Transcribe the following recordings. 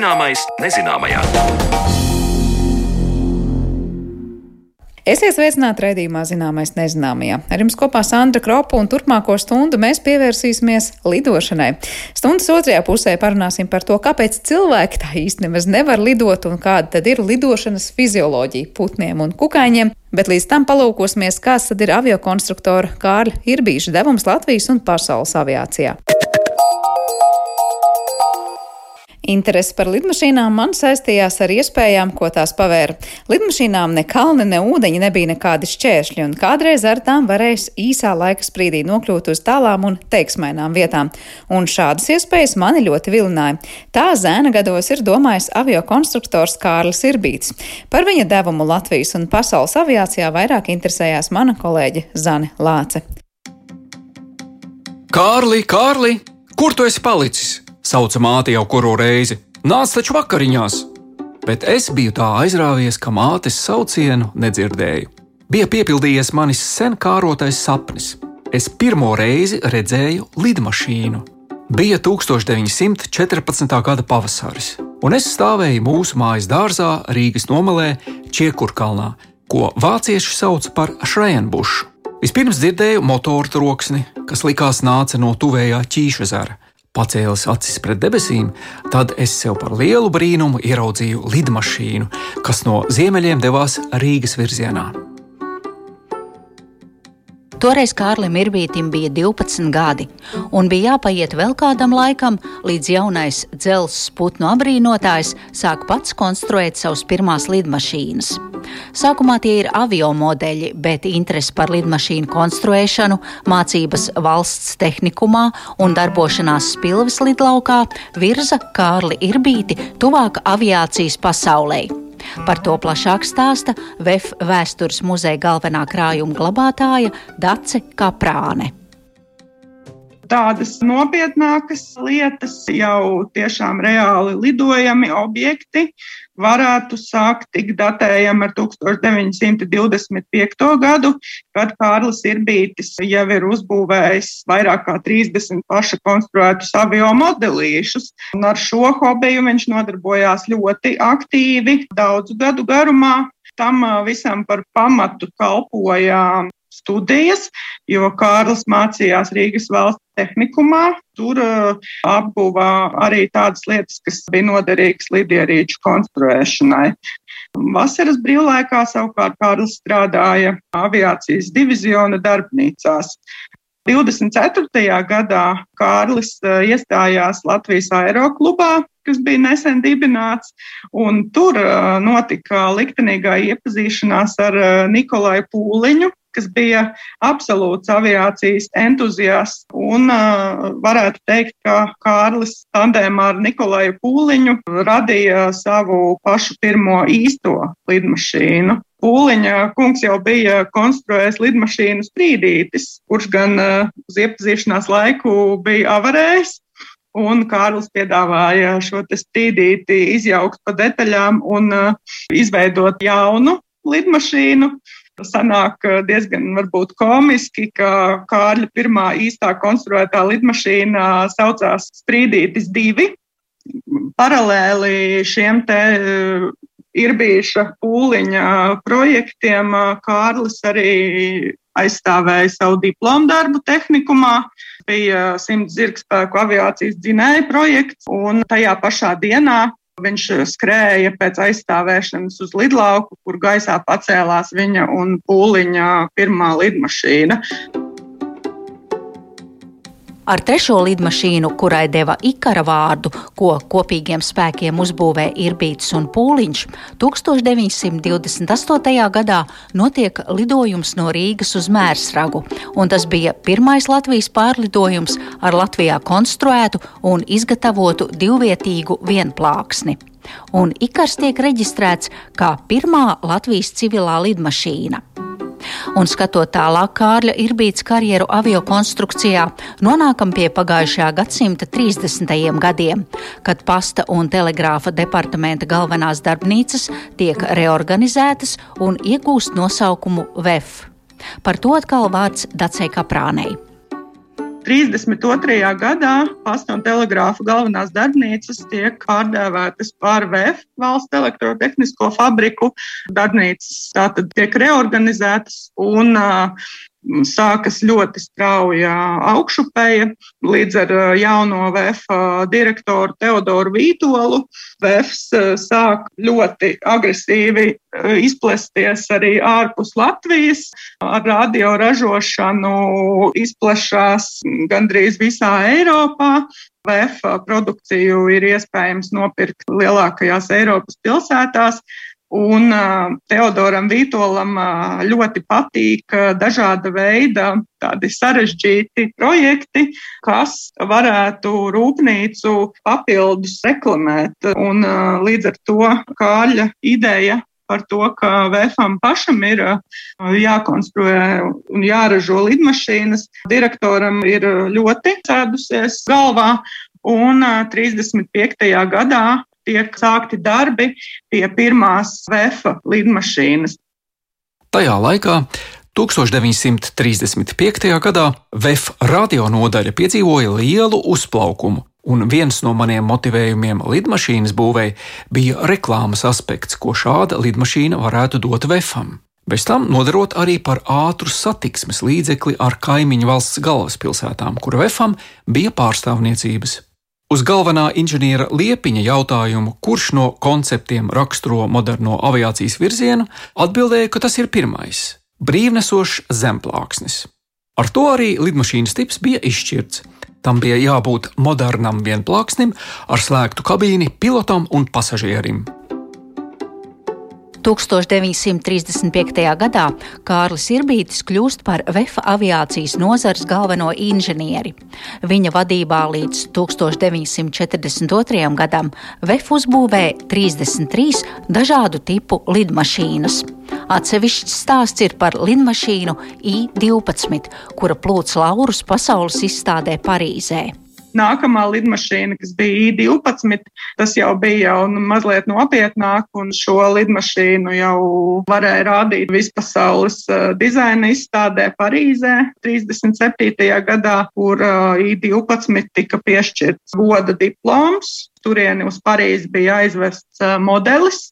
Zināmais nezināmajā. Esiet sveicināti raidījumā Zināmais nezināmajā. Ar jums kopā Sandra Kropa un turpmāko stundu mēs pievērsīsimies lidošanai. Stundas otrajā pusē parunāsim par to, kāpēc cilvēki tā īsti nemaz nevar lidot un kāda tad ir lidošanas fizioloģija putniem un kukaiņiem. Bet līdz tam palūkosimies, kāds tad ir aviokonstruktora Kārļa Irbīša devums Latvijas un pasaules aviācijā. Interese par lidmašīnām man saistījās ar iespējām, ko tās pavēra. Lidmašīnām ne kalni, ne ūdeņi nebija nekādi šķēršļi, un kādreiz ar tām varēs īsā laika sprīdī nokļūt uz tālām un teiksmainām vietām. Un šādas iespējas mani ļoti vilināja. Tā zēna gados ir domājis avio konstruktors Kārlis Irbīts. Par viņa devumu Latvijas un pasaules aviācijā vairāk interesējās mana kolēģe Zane Lāce. Kārli, Kārli, kur tu esi palicis? Sauca māte jau kuru reizi. Nāc taču vakariņās! Bet es biju tā aizrāvies, ka mātes saucienu nedzirdēju. Bija piepildījies manis sen kārotais sapnis. Es pirmo reizi redzēju lidmašīnu. Bija 1914. gada pavasaris, un es stāvēju mūsu mājas dārzā Rīgas nomalē Čiekurkalnā, ko vācieši sauc par Šrēnbušu. Vispirms dzirdēju motoru troksni, kas likās nāca no tuvējā ķīša zara. Pacēlis acis pret debesīm, tad es sev par lielu brīnumu ieraudzīju lidmašīnu, kas no ziemeļiem devās Rīgas virzienā. Toreiz Kārlim Irbītam bija 12 gadi, un bija jāpaiet vēl kādam laikam, līdz jaunais dzelzs putnu abrīnotājs sāk pats konstruēt savus pirmās lidmašīnas. Sākumā tie ir avio modeļi, bet interesi par lidmašīnu konstruēšanu, mācības valsts tehnikumā un darbošanās spilves lidlaukā virza Kārli Irbīti tuvāk aviācijas pasaulē. Par to plašāk stāsta VF vēstures muzeja galvenā krājuma glabātāja Dace Kaprāne. Tādas nopietnākas lietas, jau tiešām reāli lidojami objekti, varētu sākt tikt datējami ar 1925. gadu, kad Kārlis Irbītis jau ir uzbūvējis vairāk kā 30 paša konstruētus avio modelīšus. Un ar šo hobiju viņš nodarbojās ļoti aktīvi daudzu gadu garumā. Tam visam par pamatu kalpoja studijas, jo Kārlis mācījās Rīgas valsts tehnikumā. Tur uh, apguvā arī tādas lietas, kas bija noderīgas lidierīču konstruēšanai. Vasaras brīvlaikā savukārt Kārlis strādāja aviācijas diviziona darbnīcās. 24. gadā Kārlis uh, iestājās Latvijas aeroklubā, kas bija nesen dibināts, un tur uh, notika liktenīgā iepazīšanās ar Nikolai Pūliņu, kas bija absolūts aviācijas entuziasts. Un uh, varētu teikt, ka Kārlis tandēmā ar Nikolaju Pūliņu radīja savu pašu pirmo īsto lidmašīnu. Pūliņa kungs jau bija konstruējis lidmašīnu sprīdītis, kurš gan uh, uz iepazīšanās laiku bija avarējis. Un Kārlis piedāvāja šo strīdīti izjaukt pa detaļām un uh, izveidot jaunu lidmašīnu, sanāk eh, diezgan varbūt komiski, ka Kārļa pirmā īstā konstruētā lidmašīna saucās Strīdītis divi. Paralēli šiem te eh, ir bijuša pūliņa projektiem, Kārlis arī aizstāvēja savu diplomu darbu tehnikumā. Bija simts zirgspēku aviācijas dzinēja projekts, un tajā pašā dienā Viņš skrēja pēc aizstāvēšanas uz lidlauku, kur gaisā pacēlās viņa un pūliņa pirmā lidmašīna. Ar trešo lidmašīnu, kurai deva Ikara vārdu, ko kopīgiem spēkiem uzbūvēja Irbīts un Pūliņš, 1928. gadā notiek lidojums no Rīgas uz Mērsragu, un tas bija pirmais Latvijas pārlidojums ar Latvijā konstruētu un izgatavotu divvietīgu vienplāksni. Un Ikars tiek reģistrēts kā pirmā Latvijas civilā lidmašīna un skatot tālāk Kārļa Irbīts karjeru avio konstrukcijā, nonākam pie pagājušajā gadsimta 30. gadiem, kad pasta un telegrāfa departamenta galvenās darbnīcas tiek reorganizētas un iegūst nosaukumu VEF. Par to atkal vārds Dacei Kaprānei. 32. gadā pasta un telegrāfa galvenās darbnīcas tiek pārdēvētas par VF valsts elektrotehnisko fabriku. Darbnīcas tātad tiek reorganizētas un uh, sākas ļoti strauja augšupeja. Līdz ar jauno VF direktoru Teodoru Vītolu VFs sāk ļoti agresīvi izplesties arī ārpus Latvijas. Ar radioražošanu izplešās gandrīz visā Eiropā. VF produkciju ir iespējams nopirkt lielākajās Eiropas pilsētās. Un Teodoram Vītolam ļoti patīk dažāda veida tādi sarežģīti projekti, kas varētu rūpnīcu papildus reklamēt. Un līdz ar to kāļa ideja par to, ka VFam pašam ir jākonstruē un jāražo lidmašīnas. Direktoram ir ļoti cēdusies galvā, un 35. gadā tiek sākti darbi pie pirmās VF lidmašīnas. Tajā laikā 1935. gadā VF radionodaļa piedzīvoja lielu uzplaukumu, un viens no maniem motivējumiem lidmašīnas būvēi bija reklāmas aspekts, ko šāda lidmašīna varētu dot VFam. Bez tam nodarot arī par ātru satiksmes līdzekli ar kaimiņu valsts galvaspilsētām, kur VFam bija pārstāvniecības. Uz galvenā inženiera Liepiņa jautājumu, kurš no konceptiem raksturo moderno aviācijas virzienu, atbildēja, ka tas ir pirmais - brīvnesošs zemplāksnis. Ar to arī lidmašīnas tips bija izšķirts. Tam bija jābūt modernam vienplāksnim ar slēgtu kabīni pilotam un pasažierim. 1935. gadā Kārlis Irbītis kļūst par VEFA aviācijas nozares galveno inženieri. Viņa vadībā līdz 1942. gadam VEF uzbūvē 33 dažādu tipu lidmašīnas. Atsevišķs stāsts ir par lidmašīnu I-12, kura plūc laurus pasaules izstādē Parīzē. Nākamā lidmašīna, kas bija I-12, tas jau bija jau mazliet nopietnāk, un šo lidmašīnu jau varēja rādīt vispasaules uh, dizaina izstādē Parīzē 37. gadā, kur uh, I-12 tika piešķirts goda diploms. Turieni uz Parīzi bija aizvests uh, modelis,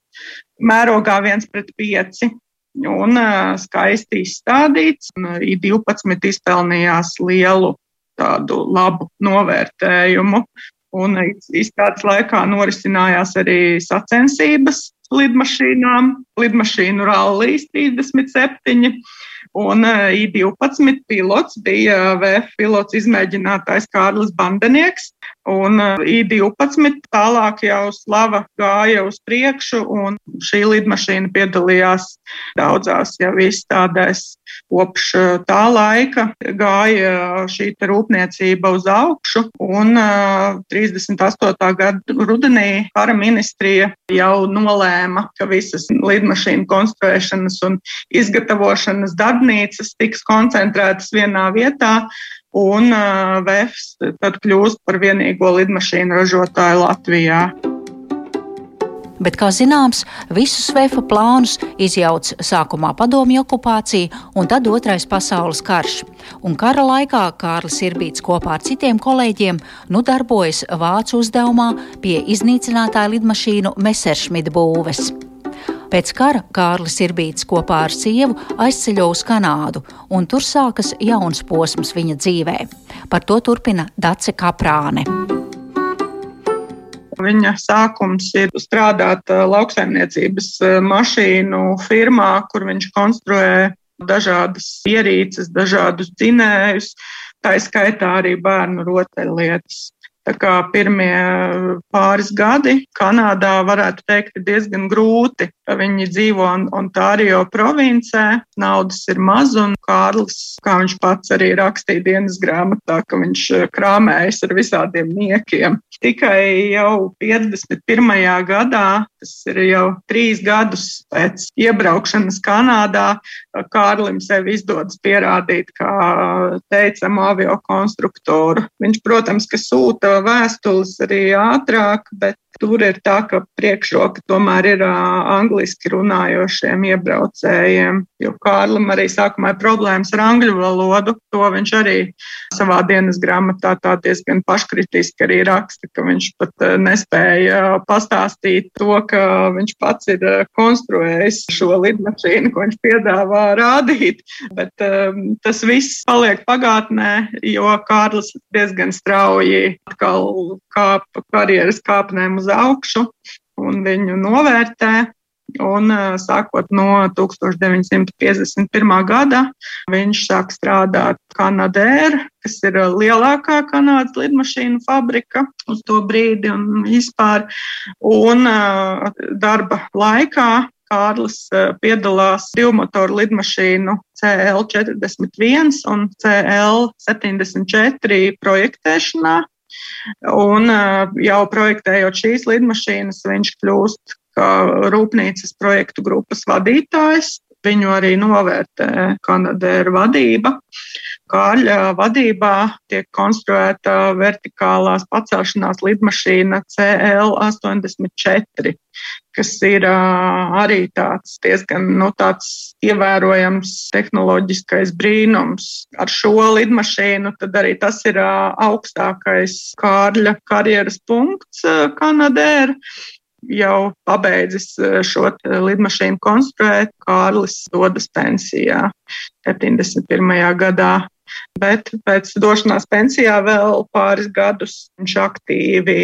mērogā viens pret pieci un skaisti izstādīts. I-12 izpelnījās lielu tādu labu novērtējumu. Un izstādes laikā norisinājās arī sacensības lidmašīnām, lidmašīnu rallijas 37. Un I-12 pilots bija VF pilots izmēģinātājs Kārlis Bandenieks. Un I-12 tālāk jau slava gāja uz priekšu, un šī lidmašīna piedalījās daudzās jau izstādēs Kopš eh, tā laika gāja šī rūpniecība uz augšu, un 38. Eh, gada rudenī kara ministrija jau nolēma, ka visas lidmašīnu konstruēšanas un izgatavošanas darbnīcas tiks koncentrētas vienā vietā, un eh, VEFs tad kļūst par vienīgo lidmašīnu ražotāju Latvijā bet, kā zināms, visus svefa plānus izjauc sākumā padomju okupācija un tad otrais pasaules karš. Un kara laikā Kārlis Irbīts kopā ar citiem kolēģiem nu darbojas Vācu uzdevumā pie iznīcinātāja lidmašīnu Messerschmitt būves. Pēc kara Kārlis Irbīts kopā ar sievu aizceļo uz Kanādu, un tur sākas jauns posms viņa dzīvē. Par to turpina Dace Kaprāne. Viņa sākums ir strādāt lauksaimniecības mašīnu firmā, kur viņš konstruē dažādas ierīces, dažādus dzinējus, tā skaitā arī bērnu rotaļlietas. Tā kā pirmie pāris gadi Kanādā varētu teikt, ir diezgan grūti. Viņi dzīvo Ontārio provincē, naudas ir maz, un Kārlis, kā viņš pats arī rakstīja dienas grāmatā, ka viņš krāmējas ar visādiem niekiem. Tikai jau 51. gadā, tas ir jau trīs gadus pēc iebraukšanas Kanādā, Kārlim sev izdodas pierādīt kā teicamu avio konstruktoru. Viņš, protams, ka sūta vēstules arī ātrāk, bet Tur ir tā, ka priekšroka tomēr ir angliski runājošiem iebraucējiem, jo Kārlim arī sākumā ir problēmas ar angļu valodu. To viņš arī savā dienas grāmatā tā diezgan paškritiski arī raksta, ka viņš pat nespēja pastāstīt to, ka viņš pats ir konstruējis šo lidmašīnu, ko viņš piedāvā rādīt. Bet um, tas viss paliek pagātnē, jo Kārlis diezgan strauji atkal kāpa karjeras kāpnēm uz augšu un viņu novērtē. Un sākot no 1951. gada viņš sāk strādāt Kanadēr, kas ir lielākā Kanādas lidmašīnu fabrika uz to brīdi un vispār. Un darba laikā Kārlis piedalās divmotoru lidmašīnu CL41 un CL74 projektēšanā. Un jau projektējot šīs lidmašīnas, viņš kļūst kā rūpnīcas projektu grupas vadītājs. Viņu arī novērtē Kanadēra vadība. Kāļa vadībā tiek konstruēta vertikālās pacelšanās lidmašīna CL84, kas ir arī tāds diezgan nu, tāds ievērojams tehnoloģiskais brīnums. Ar šo lidmašīnu tad arī tas ir augstākais Kārļa karjeras punkts Kanadēra jau pabeidzis eh, šo lidmašīnu konstruēt, Kārlis dodas pensijā 71. gadā. Bet pēc došanās pensijā vēl pāris gadus viņš aktīvi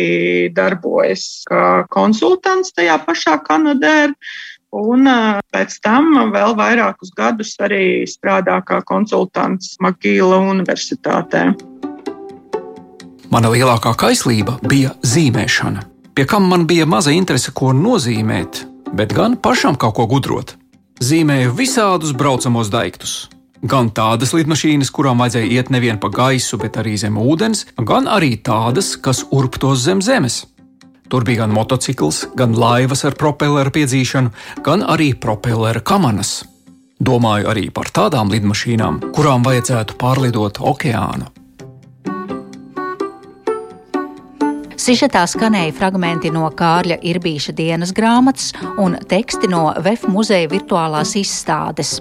darbojas kā konsultants tajā pašā Kanadē. Un eh, pēc tam vēl vairākus gadus arī strādā kā konsultants Magīla Universitātē. Mana lielākā kaislība bija zīmēšana pie kam man bija maza interese, ko nozīmēt, bet gan pašam kaut ko gudrot. Zīmēju visādus braucamos daiktus. Gan tādas lidmašīnas, kurām vajadzēja iet nevien pa gaisu, bet arī zem ūdens, gan arī tādas, kas urptos zem zemes. Tur bija gan motocikls, gan laivas ar propelleru piedzīšanu, gan arī propellera kamanas. Domāju arī par tādām lidmašīnām, kurām vajadzētu pārlidot okeānu. Sižetā skanēja fragmenti no Kārļa Irbīša dienas grāmatas un teksti no VF muzeja virtuālās izstādes.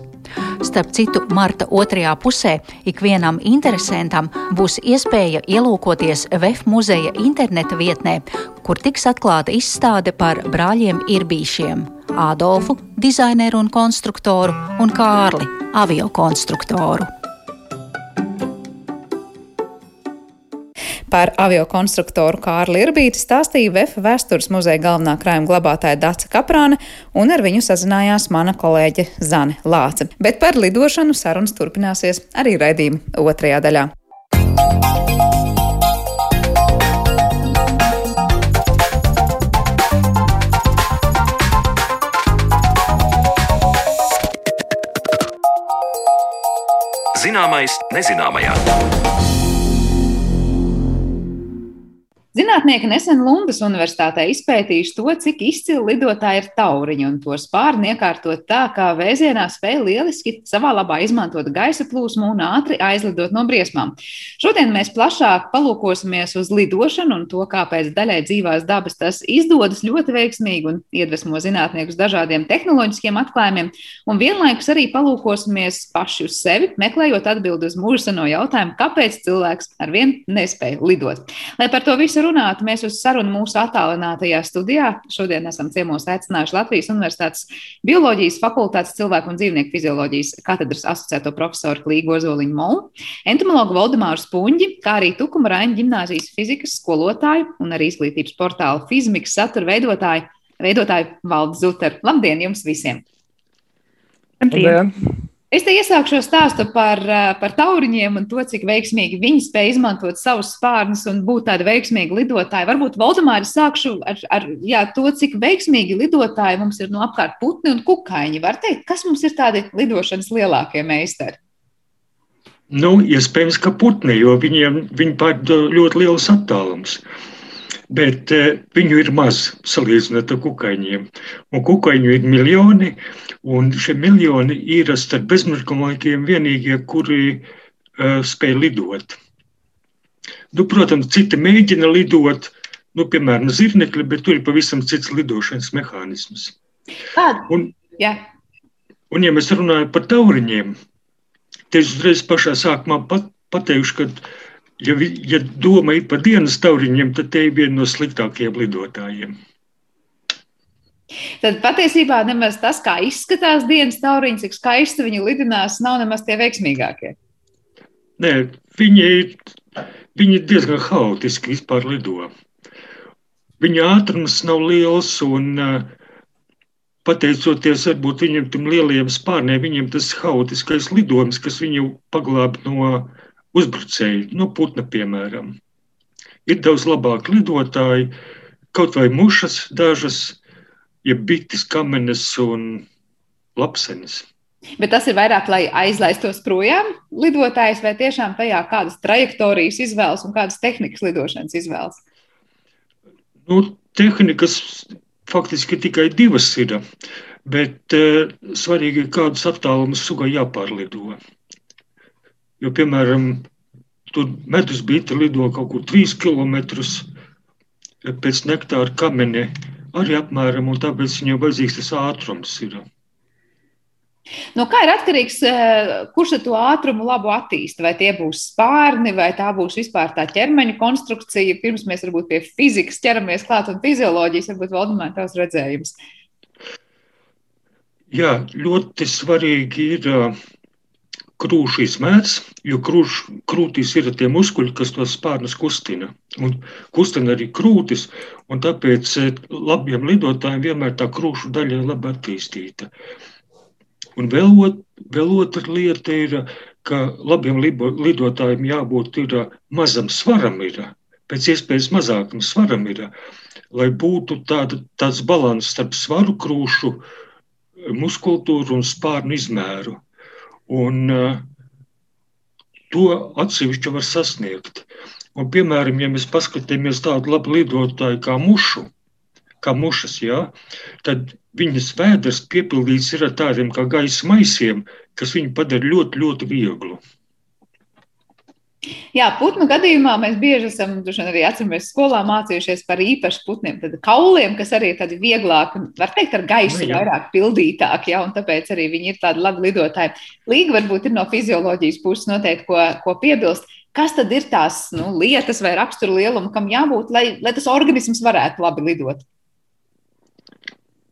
Starp citu, marta otrajā pusē ikvienam interesantam būs iespēja ielūkoties VF muzeja interneta vietnē, kur tiks atklāta izstāde par brāļiem Irbīšiem - Ādolfu, dizaineru un konstruktoru, un Kārli, aviokonstruktoru. Par aviokonstruktoru Kārli Irbīti stāstīja VF vēstures muzeja galvenā krājuma glabātāja Daca Kaprāne, un ar viņu sazinājās mana kolēģe Zane Lāce. Bet par lidošanu sarunas turpināsies arī raidījuma otrajā daļā. Zināmais nezināmajā. Zinātnieki nesen Lundas universitātē izpētījuši to, cik izcili lidotāji ir tauriņi, un to spārni iekārtot tā, kā vēzienā spēj lieliski savā labā izmantot gaisa plūsmu un ātri aizlidot no briesmām. Šodien mēs plašāk palūkosimies uz lidošanu un to, kāpēc daļai dzīvās dabas tas izdodas ļoti veiksmīgi un iedvesmo zinātniekus dažādiem tehnoloģiskiem atklājumiem, un vienlaikus arī palūkosimies paši uz sevi, meklējot atbildi uz mūžsano jautājumu, kāpēc cilvēks arvien nespēja lidot. Lai par to visu runāt, mēs uz sarunu mūsu attālinātajā studijā šodien esam ciemos aicinājuši Latvijas Universitātes Bioloģijas fakultātes cilvēku un dzīvnieku fizioloģijas katedras asociēto profesoru Klīgu Ozoliņu Molu, entomologu Valdemāru Spunģi, kā arī Tukuma Raņa ģimnāzijas fizikas skolotāju un arī izglītības portāla Fizmikas satura veidotāju, veidotāju Valdu Zuteru. Labdien jums visiem! Labdien! Es te iesākšu stāstu par, eh, par tauriņiem un to, cik veiksmīgi viņi spēj izmantot savus spārnus un būt tādi veiksmīgi lidotāji. Varbūt Valdemāri sākšu ar, ar jā, to, cik veiksmīgi lidotāji mums ir no apkārt putni un kukaiņi. Var teikt, kas mums ir tādi lidošanas lielākie meistari? Nu, iespējams, ka putni, jo viņiem viņi pār ļoti liels attālums. Bet uh, viņu ir maz salīdzinot ar kukaiņiem. Un kukaiņu ir miljoni, Un šie miljoni ir starp bezmazliniekiem vienīgie, kuri uh, spēj lidot. Nu, protams, citi mēģina lidot, nu, piemēram, zirnekļi, bet tur ir pavisam cits lidošanas mehānisms. Kāda? Un, Jā. un, ja mēs runājam par tauriņiem, tad uzreiz pašā sākumā pat, pateikšu, ka, ja, ja doma ir par dienas tauriņiem, tad te ir viena no sliktākajiem lidotājiem. Tad patiesībā nemaz tas, kā izskatās dienas tauriņi, cik skaisti viņi lidinās, nav nemaz tie veiksmīgākie. Nē, viņi viņi diezgan haotiski vispār lido. Viņa ātrums nav liels un pateicoties varbūt viņam tam lielajiem spārniem, viņam tas haotiskais lidojums, kas viņu paglāb no uzbrucēju, no putna piemēram. Ir daudz labāk lidotāji, kaut vai mušas dažas, ja bites, kamenes un lapsenes. Bet tas ir vairāk, lai aizlaistos projām lidotājs, vai tiešām tajā kādas trajektorijas izvēlas un kādas tehnikas lidošanas izvēlas? Nu, tehnikas faktiski tikai divas ir, bet uh, svarīgi ir kādus attālumus sugai jāpārlido. Jo, piemēram, tur medus bīte lido kaut kur 3 km pēc nektāra kamene arī apmēram, un tāpēc viņam vajadzīgs tas ātrums ir. No kā ir atkarīgs, eh, kurš to ātrumu labu attīsta? Vai tie būs spārni, vai tā būs vispār tā ķermeņa konstrukcija? Pirms mēs varbūt pie fizikas ķeramies klāt un fizioloģijas, varbūt Valdemār tavs redzējums. Jā, ļoti svarīgi ir uh, krūšu izmērs, jo krūš, krūtīs ir tie muskuļi, kas tos spārnus kustina. Un kustina arī krūtis, un tāpēc eh, labiem lidotājiem vienmēr tā krūšu daļa ir labi attīstīta. Un vēl, ot, vēl otra lieta ir, ka labiem lidotājiem jābūt ir mazam svaram, ir, pēc iespējas mazākam svaram, ir, lai būtu tāda, tāds balans starp svaru krūšu, muskultūru un spārnu izmēru. Un uh, to atsevišķi var sasniegt. Un, piemēram, ja mēs paskatāmies tādu labu lidotāju kā mušu, kā mušas, jā, tad viņas vēders piepildīts ir ar tādiem kā gaisa maisiem, kas viņu padara ļoti, ļoti vieglu. Jā, putnu gadījumā mēs bieži esam arī atceramies skolā mācījušies par īpašu putniem, tad kauliem, kas arī ir tādi vieglāki, var teikt, ar gaisu nu, jā. vairāk pildītāki, ja, un tāpēc arī viņi ir tādi labi lidotāji. Līga varbūt ir no fizioloģijas puses noteikti, ko, ko piebilst. Kas tad ir tās nu, lietas vai rakstura lieluma, kam jābūt, lai, lai tas organisms varētu labi lidot?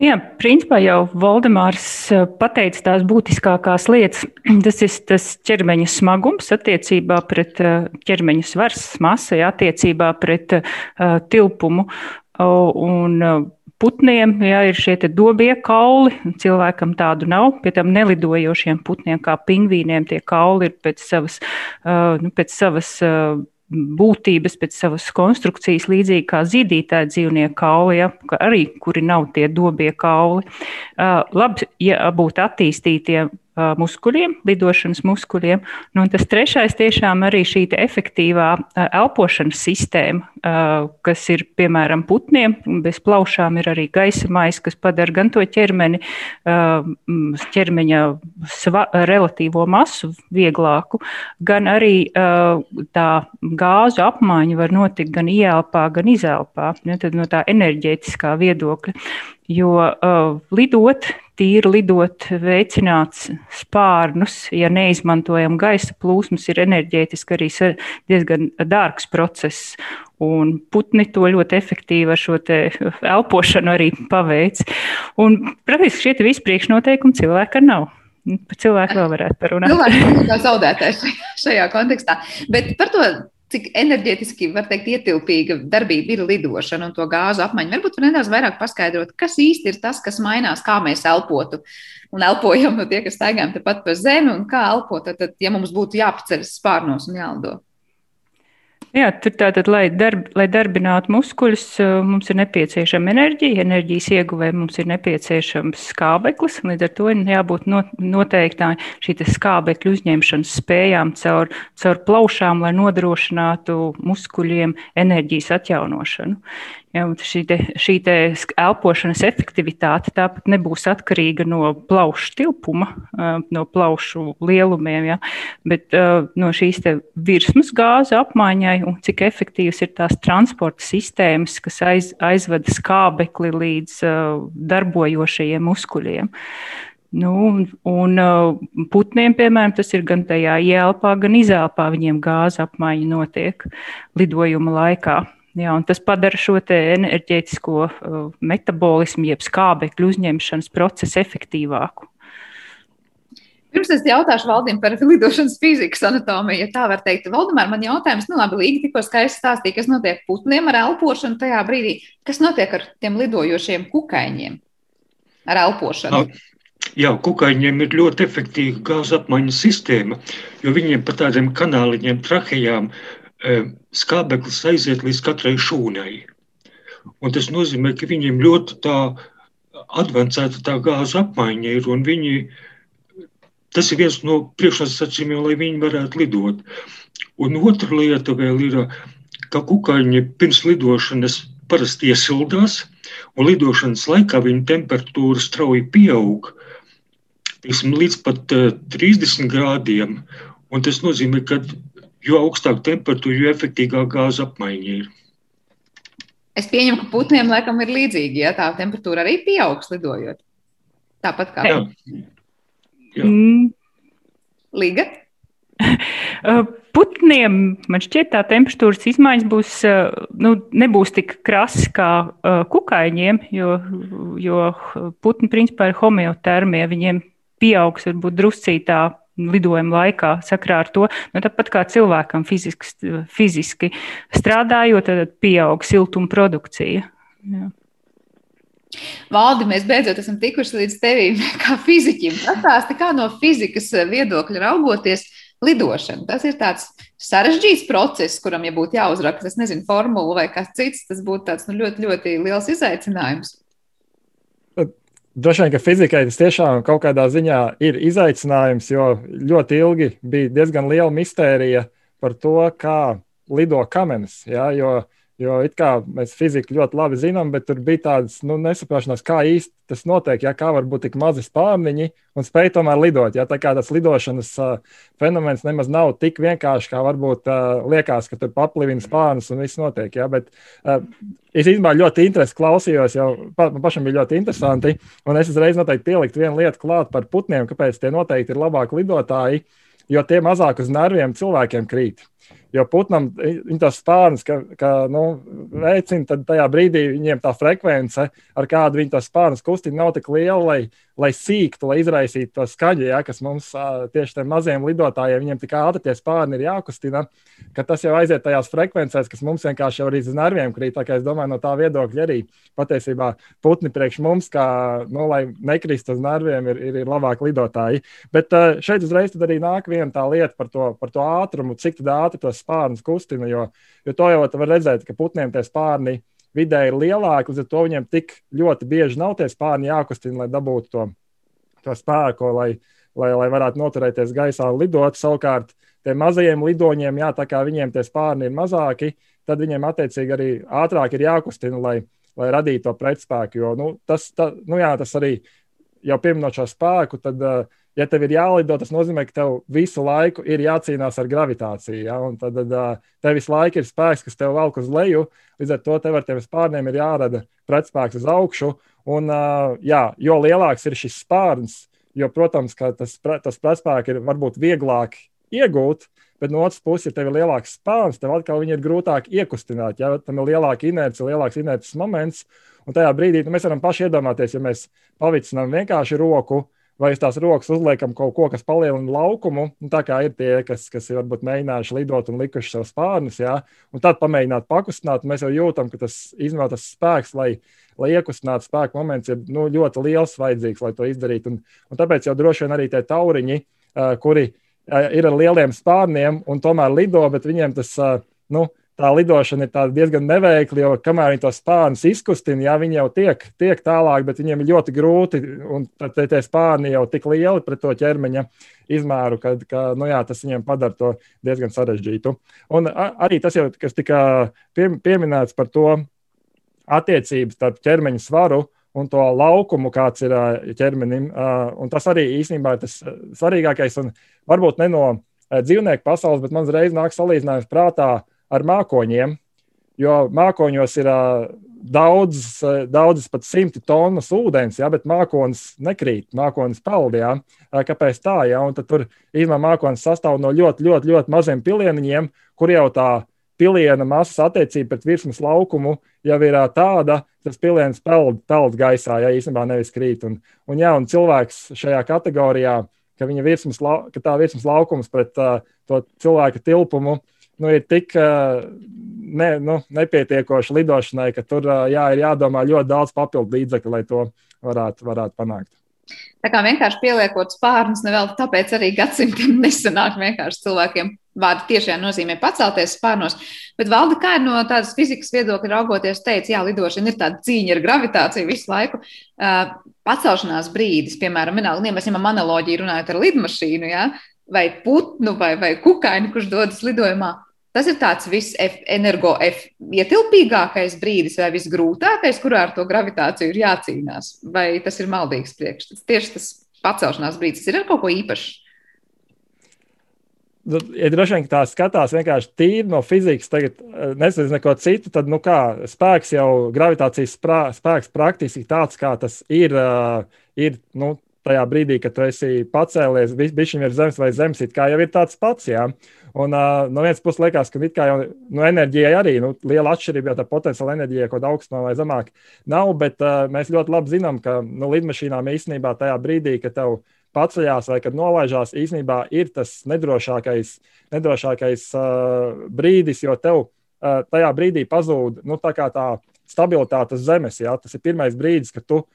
Jā, principā jau Valdemārs eh, pateica tās būtiskākās lietas. Tas ir tas ķermeņa smagums attiecībā pret eh, ķermeņa svars, masai, attiecībā pret uh, tilpumu. Un putniem jā, ir šie dobie kauli. Cilvēkam tādu nav. Pie tam nelidojošiem putniem, kā pingvīniem, tie kauli ir pēc savas, uh, nu, pēc savas uh, būtības pēc savas konstrukcijas, līdzīgi kā zīdītāja dzīvnieku kauli, ja, arī kuri nav tie dobie kauli. Uh, labi, ja būtu attīstītie muskuļiem, lidošanas muskuļiem. Nu, tas trešais tiešām arī šī efektīvā elpošanas sistēma, kas ir piemēram putniem. Bez plaušām ir arī gaisa maisa, kas padara gan to ķermeni, ķermeņa sva, relatīvo masu vieglāku, gan arī tā gāzu apmaiņa var notikt gan ielpā, gan izelpā. Ja, no tā enerģētiskā viedokļa. Jo uh, lidot, tīri lidot, veicināts spārnus, ja neizmantojam gaisa plūsmas, ir enerģētiski arī diezgan dārgs process. Un putni to ļoti efektīvi ar šo elpošanu arī paveic. Un, protams, šie visi priekšnoteikumi cilvēkam nav. Par cilvēku vēl varētu parunāt. Cilvēks ir zaudētājs šajā kontekstā. Bet par to cik enerģētiski, var teikt, ietilpīga darbība ir lidošana un to gāzu apmaiņa. Varbūt var nedaudz vairāk paskaidrot, kas īsti ir tas, kas mainās, kā mēs elpotu. Un elpojam no tie, kas staigājam tepat pa zemi, un kā elpot, tad, ja mums būtu jāpaceļas spārnos un jālido. Jā, tur tātad, lai, darb, lai darbinātu muskuļus, eh, mums ir nepieciešama enerģija. Enerģijas ieguvēja mums ir nepieciešams skābeklis. Līdz ar to ir jābūt noteiktā šī skābekļa uzņemšanas spējām caur, caur plaušām, lai nodrošinātu muskuļiem enerģijas atjaunošanu. Ja, šī te, šī te elpošanas efektivitāte tāpat nebūs atkarīga no plaušu tilpuma, no plaušu lielumiem, ja, bet no šīs virsmas gāzu apmaiņai un cik efektīvas ir tās transporta sistēmas, kas aiz, aizveda skābekli līdz darbojošajiem muskuļiem. Nu, un putniem, piemēram, tas ir gan tajā ielpā, gan izelpā. Viņiem gāza apmaiņa notiek lidojuma laikā. Jā, tas padara šo enerģētisko uh, metabolismu, jeb skābekļu uzņemšanas procesu efektīvāku. Pirms es jautāšu Valdim par lidošanas fizikas anatomiju, ja tā var teikt. Valdemār, man jautājums, nu labi, Līga tikko skaisti stāstīja, kas notiek putniem ar elpošanu tajā brīdī. Kas notiek ar tiem lidojošiem kukaiņiem ar elpošanu? No. Jā, kukaiņiem ir ļoti efektīva gāzes apmaiņas sistēma, jo viņiem pa tādiem kanāliņiem, trahejām skābeklis aiziet līdz katrai šūnai. Un tas nozīmē, ka viņiem ļoti tā advancēta tā gāzes apmaiņa ir, un viņi, tas ir viens no priekšnosacījumiem, lai viņi varētu lidot. Un otra lieta vēl ir, ka kukaiņi pirms lidošanas parasti iesildās, un lidošanas laikā viņa temperatūra strauji pieaug, tiksim, līdz pat 30 grādiem, un tas nozīmē, ka jo augstāka temperatūra, jo efektīvāka gāzes apmaiņa ir. Es pieņemu, ka putniem laikam ir līdzīgi, ja tā temperatūra arī pieaugs lidojot. Tāpat kā. Jā. Jā. Mm. Liga? Uh, putniem man šķiet, tā temperatūras izmaiņas būs, uh, nu, nebūs tik krasas kā uh, kukaiņiem, jo, jo putni principā ir homeotermie. Viņiem pieaugs varbūt druscītā lidojuma laikā sakrā ar to. Nu, tāpat kā cilvēkam fiziski, fiziski strādājot, tad pieaug siltuma produkcija. Jā. Valdi, mēs beidzot esam tikuši līdz tevim kā fiziķim. Pastāsti, kā no fizikas viedokļa raugoties lidošana. Tas ir tāds sarežģīts process, kuram, ja būtu jāuzraksta, es nezinu, formula vai kas cits, tas būtu tāds nu, ļoti, ļoti liels izaicinājums. Droši vien, ka fizikai tas tiešām kaut kādā ziņā ir izaicinājums, jo ļoti ilgi bija diezgan liela mistērija par to, kā lido kamenis. Ja, jo Jo it kā mēs fiziku ļoti labi zinām, bet tur bija tādas nu, nesaprašanās, kā īsti tas notiek. Ja, kā var būt tik mazi spārniņi un spēj tomēr lidot. Ja, tā kā tas lidošanas uh, fenomens nemaz nav tik vienkāršs, kā varbūt uh, liekas, ka tur paplivina spārnus un viss notiek. Ja, bet, uh, es īstenībā ļoti interesi klausījos, jo pa, man pašam bija ļoti interesanti. Un es uzreiz noteikti pieliktu vienu lietu klāt par putniem, kāpēc tie noteikti ir labāki lidotāji, jo tie mazāk uz nerviem cilvēkiem krīt. Jo putnam tas spārns, ka, ka nu, veicina, tad tajā brīdī viņiem tā frekvence, ar kādu viņi to spārnu kustina, nav tik liela, lai, lai sīktu, lai izraisītu to skaļu, ja, kas mums tieši tiem maziem lidotājiem, viņiem tik ātri tie spārni ir jākustina, ka tas jau aiziet tajās frekvencēs, kas mums vienkārši jau arī uz nerviem krīt. Tā kā es domāju, no tā viedokļa arī patiesībā putni priekš mums, kā, nu, lai nekrist uz nerviem, ir, ir, ir labāk lidotāji. Bet šeit uzreiz arī nāk viena tā lieta par to, par to ātrumu, cik ātri tos spārnus kustina. Jo, jo to jau var redzēt, ka putniem tie spārni vidēji ir lielāki, līdz ar to viņiem tik ļoti bieži nav tie spārni jākustina, lai dabūtu to, to spēku, lai, lai, lai varētu noturēties gaisā un lidot. Savukārt, tiem mazajiem lidoņiem, jā, tā kā viņiem tie spārni ir mazāki, tad viņiem attiecīgi arī ātrāk ir jākustina, lai, lai radītu to pretspēku. Jo nu, tas, ta, nu, jā, tas arī jau pieminot šo spēku, tad uh, ja tev ir jālido, tas nozīmē, ka tev visu laiku ir jācīnās ar gravitāciju. Ja? Un tad, tad tev visu laiku ir spēks, kas tev velk uz leju. Līdz ar to tev ar tiem spārniem ir jārada pretspēks uz augšu. Un, jā, jo lielāks ir šis spārns, jo, protams, tas, tas pretspēks ir varbūt vieglāk iegūt. Bet no otras puses, ja tev ir lielāks spārns, tev atkal ir grūtāk iekustināt. Ja tam ir lielāka inerce, lielāks inerces moments, un tajā brīdī nu, mēs varam paši iedomāties, ja mēs pavicinām vienkārši roku, uh, vai uz tās rokas uzliekam kaut ko, kas palielina laukumu. Nu, tā kā ir tie, kas, kas ir varbūt mēģinājuši lidot un likuši sev spārnus, jā, un tad pamēģināt pakustināt, mēs jau jūtam, ka tas izmantotas spēks, lai, lai iekustinātu spēku moments, ir nu, ļoti liels vajadzīgs, lai to izdarītu. Un, un tāpēc jau droši vien arī tie tauriņi, uh, kuri ir ar lieliem spārniem un tomēr lido, bet viņiem tas, uh, nu, tā lidošana ir diezgan neveikla, jo kamēr viņi to spārnus izkustina, jā, viņi jau tiek, tiek tālāk, bet viņiem ir ļoti grūti. Un tie, tie spārni jau tik lieli pret to ķermeņa izmēru, ka, ka nu jā, tas viņiem padara to diezgan sarežģītu. Un arī tas jau, kas tika pie, pieminēts par to, attiecības starp ķermeņa svaru un to laukumu, kāds ir ķermenim. Un tas arī īstenībā ir tas svarīgākais. Un varbūt ne no dzīvnieku pasaules, bet man uzreiz nāk salīdzinājums prātā ar mākoņiem. Jo mākoņos ir daudz, daudzas pat simti tonnas ūdens, ja, bet mākonis nekrīt, mākonis peld. Ja. Kāpēc tā? Ja? Un tad tur īstenībā mākonis sastāv no ļoti, ļoti, ļoti maziem pilieniņiem, kur jau tā piliena masas attiecība pret virsmas laukumu jau ir tāda, tas piliens peld, peld gaisā, ja īstenībā nevis krīt. Un, un, jā, un cilvēks šajā kategorijā, ka, virsmas, ka tā virsmas laukums pret uh, to cilvēka tilpumu nu, ir tik ne, nu, nepietiekoši lidošanai, ka tur jā, ir jādomā ļoti daudz papildu līdzekļu, lai to varētu, varētu panākt. Tā kā vienkārši pieliekot spārnus, nevēl tāpēc arī gadsimtiem nesanāk vienkārši cilvēkiem vārdu tiešajā nozīmē pacelties spārnos. Bet valda kā no tādas fizikas viedokļa raugoties, teica, jā, lidošana ir tāda cīņa ar gravitāciju visu laiku. Uh, pacelšanās brīdis, piemēram, vienalga, ja mēs ņemam analoģiju runājot ar lidmašīnu, jā, vai putnu vai, vai kukaini, kurš dodas lidojumā. Tas ir tāds visenergoietilpīgākais brīdis vai visgrūtākais, kurā ar to gravitāciju ir jācīnās. Vai tas ir maldīgs priekšstats? Tieši tas pacelšanās brīdis ir ar kaut ko īpašu. Nu, ja droši vien tā skatās vienkārši tīri no fizikas, tagad eh, nezinu neko citu, tad nu kā, spēks jau, gravitācijas spēks praktiski tāds, kā tas ir, uh, ir nu, tajā brīdī, kad tu esi pacēlies, viņš ir zemes vai zemes, it kā jau ir tāds pats. Jā. Un uh, no vienas puses liekas, ka jau nu, enerģijai arī nu, liela atšķirība, jo tā potenciāla enerģija kāda augstumā vai zemāk nav, bet uh, mēs ļoti labi zinām, ka nu, lidmašīnām īstenībā tajā brīdī, kad tev paceļās vai kad nolaižās, īstenībā ir tas nedrošākais, nedrošākais uh, brīdis, jo tev uh, tajā brīdī pazūd nu, tā, tā stabilitāte uz zemes. Jā. Tas ir pirmais brīdis, kad tu esi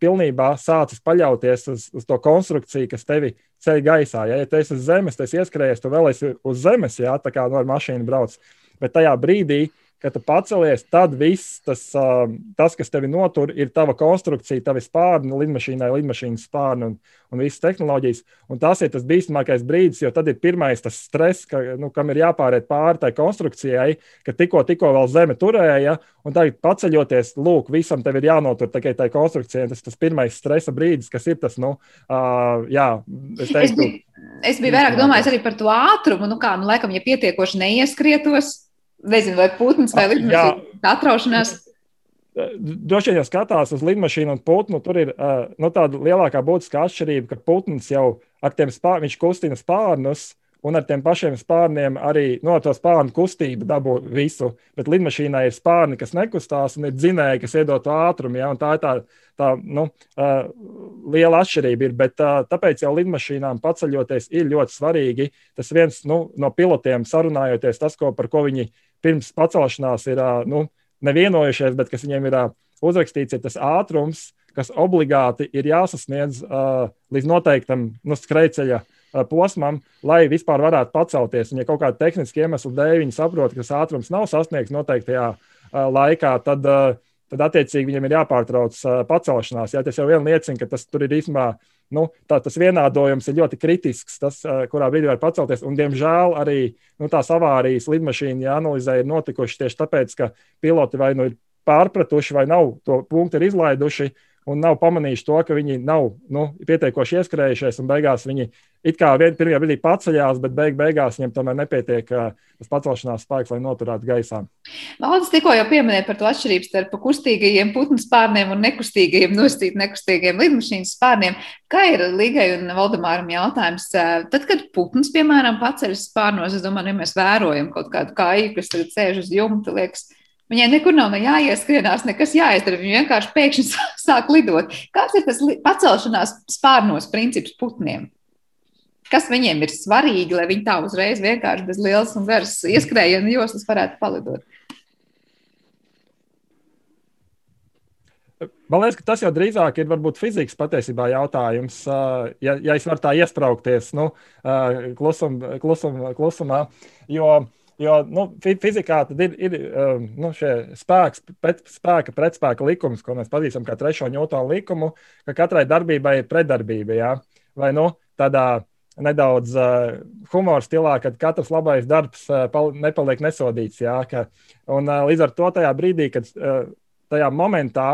pilnībā sācis paļauties uz, uz to konstrukciju, kas tevi ceļ gaisā. Ja, ja tu esi uz zemes, tad esi ieskrējies, tu vēl esi uz zemes, jā, tā kā no mašīnas brauc. Bet tajā brīdī, kad tu pacelies, tad viss tas, tas, kas tevi notur, ir tava konstrukcija, tavi spārni, lidmašīnai, lidmašīnas spārni un, un visas tehnoloģijas. Un tas ir tas bīstamākais brīdis, jo tad ir pirmais tas stress, ka, nu, kam ir jāpāriet pāri tai konstrukcijai, ka tikko, tikko vēl zeme turēja, un tagad paceļoties, lūk, visam tev ir jānotur tikai tai konstrukcijai. Tas ir tas pirmais stresa brīdis, kas ir tas, nu, uh, jā, es teiktu. Es biju, es biju vairāk domājis arī par to ātrumu, nu kā, nu, laikam, ja pietiekoši neieskrietos, nezinu, vai putns vai lidmašīna atraušanās. Droši vien, ja skatās uz lidmašīnu un putnu, tur ir uh, nu, tāda lielākā būtiskā atšķirība, ka putns jau ar tiem spārniem kustina spārnus, un ar tiem pašiem spārniem arī no to spārnu kustību dabū visu. Bet lidmašīnai ir spārni, kas nekustās, un ir dzinēji, kas iedod to ātrumu. Ja, tā ir tā, tā nu, uh, liela atšķirība. Ir, bet, uh, tāpēc jau lidmašīnām paceļoties ir ļoti svarīgi. Tas viens nu, no pilotiem sarunājoties, tas, ko, par ko viņi pirms pacelšanās ir uh, nu, nevienojušies, bet kas viņiem ir uh, uzrakstīts, ir tas ātrums, kas obligāti ir jāsasniedz uh, līdz noteiktam nu, skrejceļa uh, posmam, lai vispār varētu pacelties. Un, ja kaut kāda tehniska iemesla dēļ viņi saprot, ka tas ātrums nav sasniegts noteiktajā laikā, tad, tad attiecīgi viņam ir jāpārtrauc pacelšanās. Jā, tas jau vien liecina, ka tas tur ir īstenībā. Nu, tā, tas vienādojums ir ļoti kritisks, tas, kurā brīdī var pacelties. Un, diemžēl arī nu, tās avārijas lidmašīna jāanalizē ir notikušas tieši tāpēc, ka piloti vai nu ir pārpratuši, vai nav to punktu izlaiduši, un nav pamanījuši to, ka viņi nav nu, pietiekoši ieskrējušies, un beigās viņi it kā vien, pirmajā brīdī paceļās, bet beig, beigās viņiem tomēr nepietiek uh, tas pacelšanās spēks, lai noturētu gaisā. Valdis tikko jau pieminēja par to atšķirību starp kustīgajiem putnu spārniem un nekustīgajiem, nostīt nekustīgajiem lidmašīnas spārniem. Kā ir Līgai un Valdemāram jautājums? Tad, kad putns, piemēram, paceļas spārnos, es domāju, ja mēs vērojam kaut kādu kāju, kas tagad sēž uz jumta, liekas, Viņai nekur nav ne jāieskrienās, nekas jāizdara. Viņa vienkārši pēkšņi sāk lidot. Kāds ir tas pacelšanās spārnos princips putniem? Kas viņiem ir svarīgi, lai viņi tā uzreiz vienkārši bez lielas un garas ieskrējiena joslas varētu palidot? Man liekas, ka tas jau drīzāk ir varbūt fizikas patiesībā jautājums. Ja, ja es varu tā iesprāgties nu, klusum, klusum, klusumā, jo Jo nu, fizikā ir, ir um, nu, spēks, pret, spēka pretspēka likums, ko mēs pazīstam kā trešo ņūtonu likumu, ka katrai darbībai ir pretdarbība. Jā? Vai nu, tādā nedaudz uh, humora stilā, kad katrs labais darbs uh, nepaliek nesodīts. Jā, ka, un, uh, līdz ar to tajā brīdī, kad uh, tajā momentā,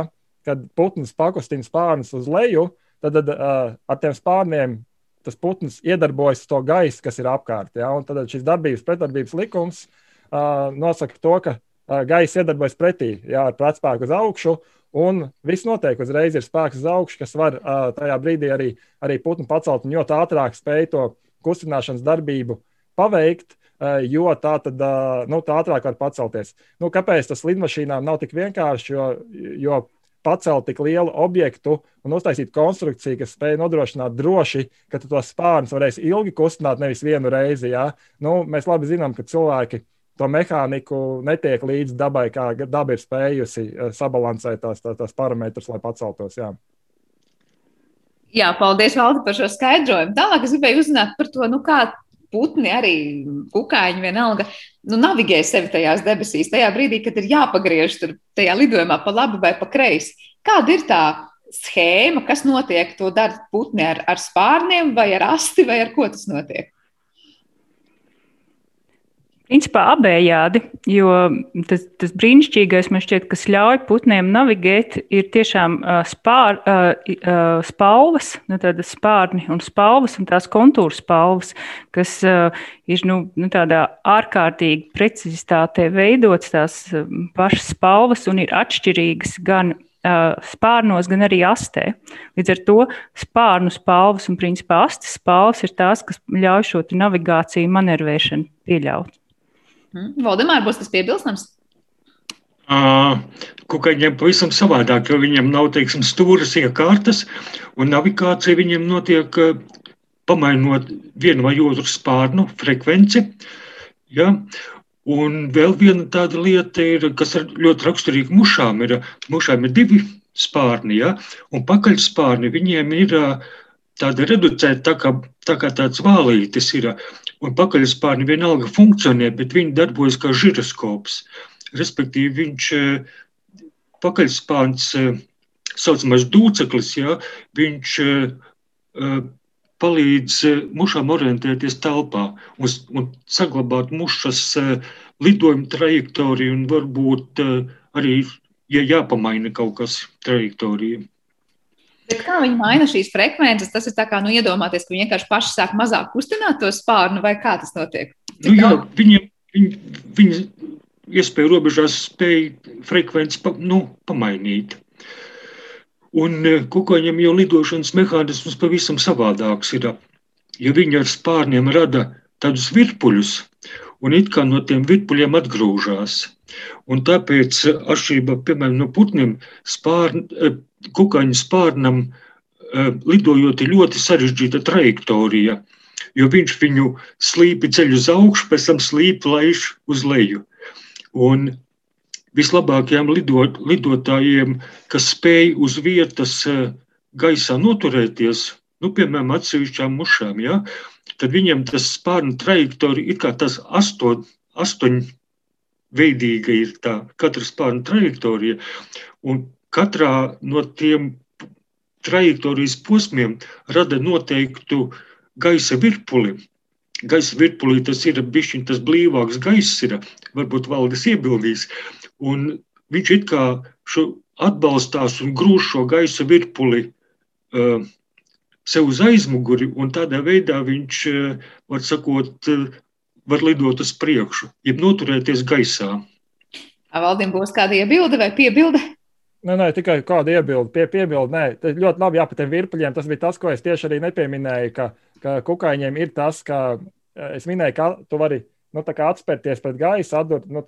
kad putns pakustina spārnus uz leju, tad, tad uh, ar tiem spārniem tas putns iedarbojas to gaisu, kas ir apkārt. Ja? Tad šis darbības pretdarbības likums uh, nosaka to, ka uh, gaisa iedarbojas pretī, jā, ar pretspēku uz augšu, Un viss notiek uzreiz, ir spēks uz augšu, kas var uh, tajā brīdī arī, arī putnu pacelt un ļoti ātrāk spēj to kustināšanas darbību paveikt, uh, jo tā tad uh, nu, tā ātrāk var pacelties. Nu, kāpēc tas lidmašīnām nav tik vienkārši? Jo, jo pacelt tik lielu objektu un uztaisīt konstrukciju, kas spēj nodrošināt droši, ka tu tos spārnus varēs ilgi kustināt, nevis vienu reizi. Ja? Nu, mēs labi zinām, ka cilvēki to mehāniku netiek līdz dabai, kā daba ir spējusi eh, sabalansēt tās, tās, tās parametrus, lai paceltos. Jā. Jā, paldies, Valdi, par šo skaidrojumu. Tālāk es gribēju uzzināt par to, nu, kā putni, arī kukaiņi vienalga, nu, navigē sevi tajās debesīs, tajā brīdī, kad ir jāpagriež tur tajā lidojumā pa labi vai pa kreisi. Kāda ir tā schēma, kas notiek? To dara putni ar, ar spārniem vai ar asti, vai ar ko tas notiek? Principā abējādi, jo tas, tas brīnišķīgais man šķiet, kas ļauj putniem navigēt, ir tiešām spār, spalvas, nu, tādas spārni un spalvas un tās kontūra spalvas, kas ir nu, nu, tādā ārkārtīgi precizitātē veidotas tās pašas spalvas un ir atšķirīgas gan spārnos, gan arī astē. Līdz ar to spārnu spalvas un principā astes spalvas ir tās, kas ļauj šo navigāciju manevrēšanu pieļaut. Mm. Valdemār, būs tas piebilstams? Uh, Kukaiņiem pavisam savādāk, jo viņiem nav, teiksim, stūras iekārtas, un navigācija viņiem notiek uh, pamainot vienu vai otru spārnu frekvenci. Ja? Un vēl viena tāda lieta, ir, kas ir ļoti raksturīga mušām, ir, mušām ir divi spārni, ja? un pakaļspārni viņiem ir tāda reducēta, tā kā, tā kā tāds vālītis ir un pakaļspārni vienalga funkcionē, bet viņi darbojas kā žiroskops. Respektīvi, viņš eh, pakaļspārns, eh, saucamais dūceklis, ja, viņš eh, palīdz mušām orientēties telpā un, un saglabāt mušas lidojuma trajektoriju un varbūt arī, ja jāpamaina kaut kas trajektorija. Bet kā viņi maina šīs frekvences? Tas ir tā kā nu, iedomāties, ka viņi vienkārši paši sāk mazāk kustināt to spārnu, vai kā tas notiek? Nu, jā, viņi, viņi, viņi iespēju robežās spēja frekvenci pa, nu, pamainīt. Un e, kukaņiem jau lidošanas mehānisms pavisam savādāks ir, jo viņi ar spārniem rada tādus virpuļus, un it kā no tiem virpuļiem atgrūžās. Un tāpēc, atšķirībā piemēram, no putniem, spārn, e, kukaiņu spārnam e, lidojot ir ļoti sarežģīta trajektorija, jo viņš viņu slīpi ceļ uz augšu, pēc tam slīpi laiž uz leju. Un vislabākajiem lidot, lidotājiem, kas spēj uz vietas e, gaisā noturēties, nu, piemēram, atsevišķām mušām, ja, tad viņam tas spārnu trajektorija ir kā tas astoņ, astoņveidīga ir tā katra spārnu trajektorija. Un katrā no tiem trajektorijas posmiem rada noteiktu gaisa virpuli. Gaisa virpulī tas ir bijis tas blīvāks gaiss, ir, varbūt valdis iebildīs. Un viņš it kā atbalstās un grūž šo gaisa virpuli uh, sev uz aizmuguri, un tādā veidā viņš, uh, var sakot, uh, var lidot uz priekšu, jeb noturēties gaisā. Valdim būs kāda iebilde vai piebilde? Nē, nē, tikai kāda iebilde, pie, piebilde. Nē, tas ļoti labi jā, par tiem virpuļiem. Tas bija tas, ko es tieši arī nepieminēju, ka, ka kukaiņiem ir tas, ka eh, es minēju, ka tu vari nu, atspērties pret gaisa, atdot, nu,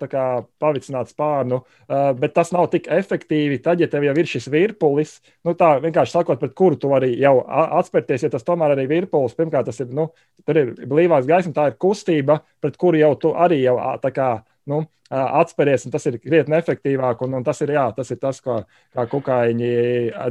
pavicināt spārnu, uh, bet tas nav tik efektīvi. Tad, ja tev jau ir šis virpulis, nu, tā vienkārši sakot, pret kuru tu vari jau atspērties, ja tas tomēr arī ir virpulis. Pirmkārt, tas ir, nu, ir blīvāks gaisma, tā ir kustība, pret kuru jau tu arī jau tā kā nu, atspēries, un tas ir krietni efektīvāk. Un, un tas, ir, jā, tas ir tas, ko, kā kukaiņi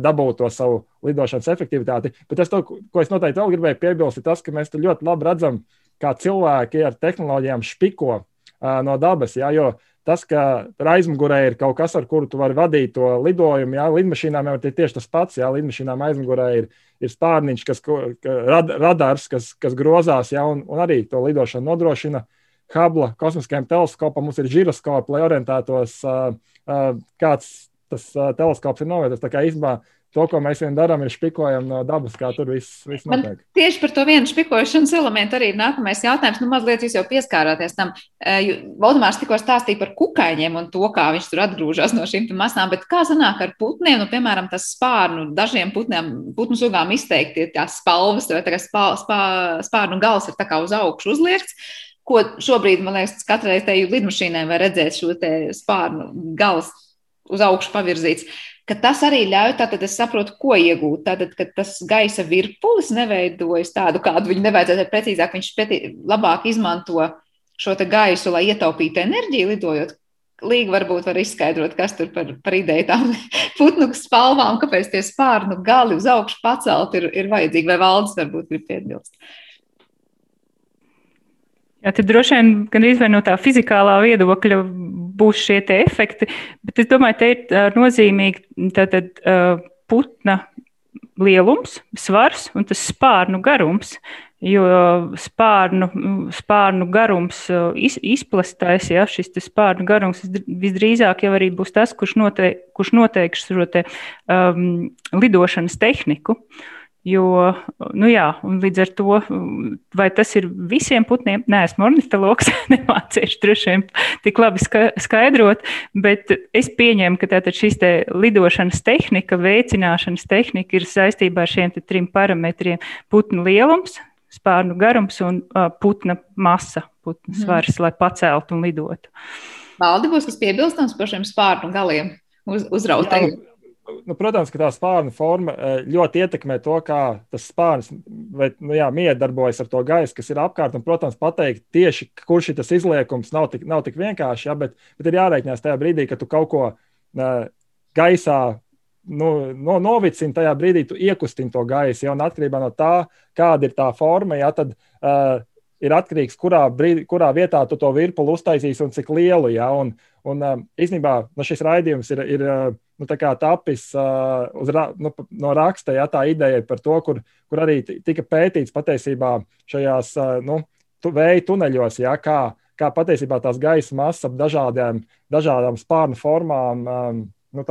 dabū to savu lidošanas efektivitāti. Bet tas, to, ko es noteikti vēl gribēju piebilst, ir tas, ka mēs ļoti labi redzam, kā cilvēki ar tehnoloģijām špiko no dabas. Jā, jo tas, ka aizmugurē ir kaut kas, ar kuru tu vari vadīt to lidojumu, jā, lidmašīnām jau ir tieši tas pats. Jā, lidmašīnām aizmugurē ir, ir spārniņš, kas rad, radars, kas, kas grozās, ja, un, un arī to lidošanu nodrošina. Hubble kosmiskajam teleskopam mums ir žiroskopi, lai orientētos, kāds tas teleskops ir novietots. Tā kā īstenībā to, ko mēs vien darām, ir špikojam no dabas, kā tur viss, viss notiek. Man tieši par to vienu špikošanas elementu arī ir nākamais jautājums. Nu, mazliet jūs jau pieskārāties tam. Valdemārs tikko stāstīja par kukaiņiem un to, kā viņš tur atgrūžas no šīm masām, bet kā sanāk ar putniem, nu, piemēram, tas spārnu, dažiem putniem, putnu sugām izteikti tās spalvas, vai tā kā spā, spā, spārnu gals ir tā kā uz augšu uzliekts. Ko šobrīd, man liekas, katrai teju lidmašīnai var redzēt šo spārnu galu uz augšu pavirzīts tas arī ļauj, tātad es saprotu, ko iegūt. Tātad, ka tas gaisa virpulis neveidojas tādu, kādu viņu nevajadzētu precīzāk, viņš pretī, labāk izmanto šo gaisu, lai ietaupītu enerģiju lidojot. Līgi varbūt var izskaidrot, kas tur par, par ideju tām putnu spalvām, kāpēc tie spārnu gali uz augšu pacelt ir, ir vajadzīgi, vai valdes varbūt grib piebilst. Jā, tad droši vien gan izvēl no tā fizikālā viedokļa būs šie efekti, bet es domāju, te ir nozīmīgi tātad, putna lielums, svars un tas spārnu garums. Jo spārnu, spārnu garums iz, izplastais, ja šis spārnu garums visdrīzāk jau arī būs tas, kurš, noteik, kurš noteiks šo te, um, lidošanas tehniku. Uh, Jo, nu jā, līdz ar to, vai tas ir visiem putniem, nē, esmu ornitologs, nemācīšu droši vien tik labi skaidrot, bet es pieņemu, ka tātad šīs te lidošanas tehnika, veicināšanas tehnika ir saistībā ar šiem trim parametriem - putnu lielums, spārnu garums un uh, putna masa, putna mhm. svars, mm. lai paceltu un lidotu. Valdi būs kas piebilstams par šiem spārnu galiem uz, uzrautajiem nu, protams, ka tā spārna forma eh, ļoti ietekmē to, kā tas spārns vai, nu, jā, miedarbojas ar to gaisu, kas ir apkārt. Un, protams, pateikt tieši, kurš ir tas izliekums, nav tik, nav tik vienkārši, ja, bet, bet ir jārēķinās tajā brīdī, kad tu kaut ko uh, gaisā nu, no, novicini, tajā brīdī tu iekustini to gaisu. Ja, atkarībā no tā, kāda ir tā forma, ja, tad uh, ir atkarīgs, kurā, brīdī, kurā vietā tu to virpuli uztaisīsi un cik lielu. Ja, un, un, īstenībā nu, šis raidījums ir, ir nu, tapis uh, uz, nu, no raksta, ja tā ideja par to, kur, kur arī tika pētīts patiesībā šajās uh, nu, tu, vēja tuneļos, ja, kā, kā patiesībā tās gaisa masas ap dažādām, dažādām spārnu formām. Um, nu,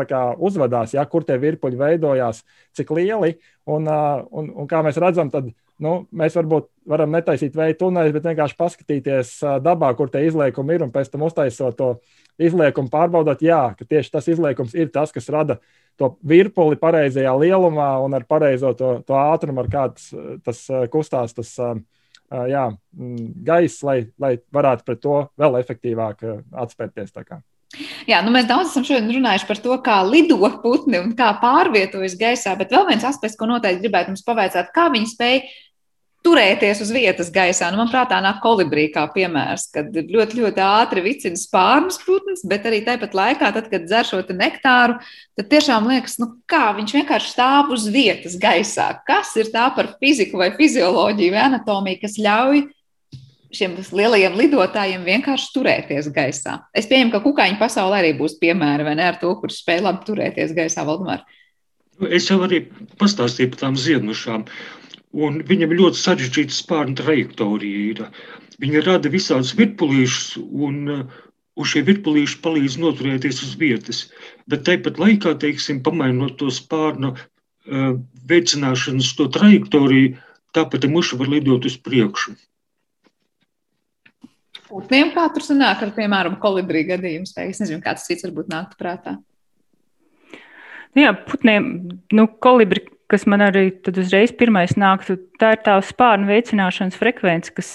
uzvedās, ja, kur tie virpuļi veidojās, cik lieli. Un, un, un kā mēs redzam, tad nu, mēs varbūt varam netaisīt veidu tuneļus, bet vienkārši paskatīties dabā, kur tie izliekumi ir, un pēc tam uztaisot to izliekumu pārbaudot, jā, ka tieši tas izliekums ir tas, kas rada to virpuli pareizajā lielumā un ar pareizo to, to ātrumu, ar kāds tas kustās. Tas, Jā, gaiss, lai, lai varētu pret to vēl efektīvāk atspērties. Jā, nu mēs daudz esam šodien runājuši par to, kā lido putni un kā pārvietojas gaisā, bet vēl viens aspekts, ko noteikti gribētu jums pavaicāt, kā viņi spēj turēties uz vietas gaisā. Nu, man prātā nāk kolibrī kā piemērs, kad ļoti, ļoti ātri vicina spārnus putns, bet arī tāpat laikā, tad, kad dzer šo nektāru, tad tiešām liekas, nu, kā viņš vienkārši stāv uz vietas gaisā. Kas ir tā par fiziku vai fizioloģiju vai anatomiju, kas ļauj šiem lielajiem lidotājiem vienkārši turēties gaisā? Es pieņemu, ka kukaiņu pasaulē arī būs piemēri, vai ne, ar to, kurš spēj labi turēties gaisā, Valdemār. Es jau arī pastāstīju par tām ziedmušām. Un viņam ļoti sarežģīta spārnu trajektorija ir. Viņa rada visādus virpulīšus, un uh, uz šie virpulīši palīdz noturēties uz vietas. Bet tāpat laikā, teiksim, pamainot to spārnu uh, veicināšanas to trajektoriju, tāpat muša var lidot uz priekšu. Putniem kā tur sanāk ar, piemēram, kolibrī gadījums, vai es nezinu, kāds cits varbūt nāktu prātā. Nu jā, putniem, nu, kolibri kas man arī uzreiz pirmais nāktu, tā ir tā spārnu veicināšanas frekvence, kas